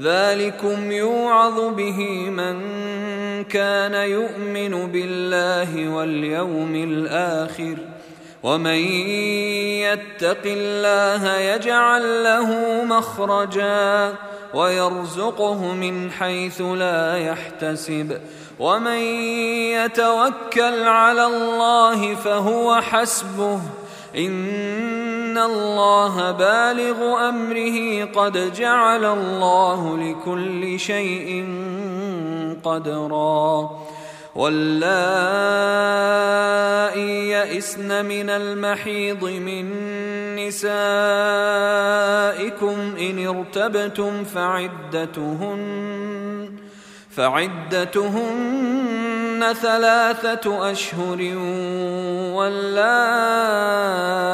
ذلكم يوعظ به من كان يؤمن بالله واليوم الآخر ومن يتق الله يجعل له مخرجا ويرزقه من حيث لا يحتسب ومن يتوكل على الله فهو حسبه ان الله بالغ امره قد جعل الله لكل شيء قدرا. واللائي يئسن من المحيض من نسائكم ان ارتبتم فعدتهن فعدتهن ثلاثة أشهر واللائي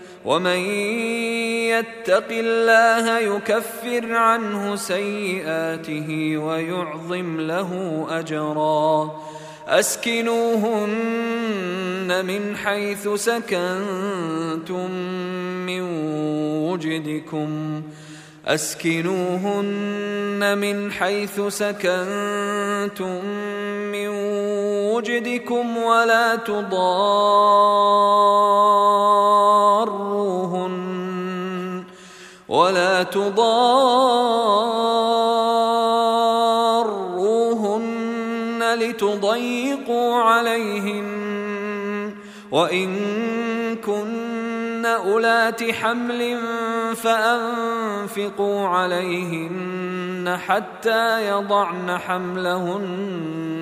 ومن يتق الله يكفر عنه سيئاته ويعظم له أجرا. أسكنوهن من حيث سكنتم من وجدكم. أسكنوهن من حيث سكنتم من وجدكم ولا تضاروهن ولا تضاروهن لتضيقوا عليهن وإن كن أولات حمل فأنفقوا عليهن حتى يضعن حملهن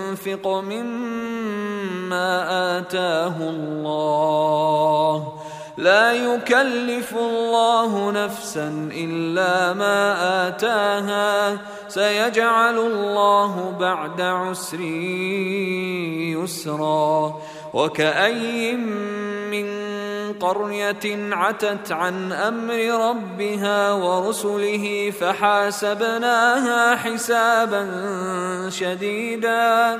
مما آتاه الله. لا يكلف الله نفسا إلا ما آتاها. سيجعل الله بعد عسر يسرا. وكأي من قرية عتت عن أمر ربها ورسله فحاسبناها حسابا شديدا.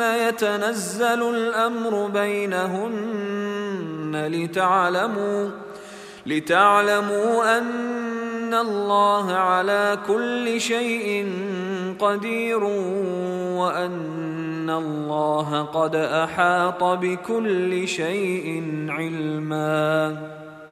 يتنزل الأمر بينهن لتعلموا لتعلموا أن الله على كل شيء قدير وأن الله قد أحاط بكل شيء علما.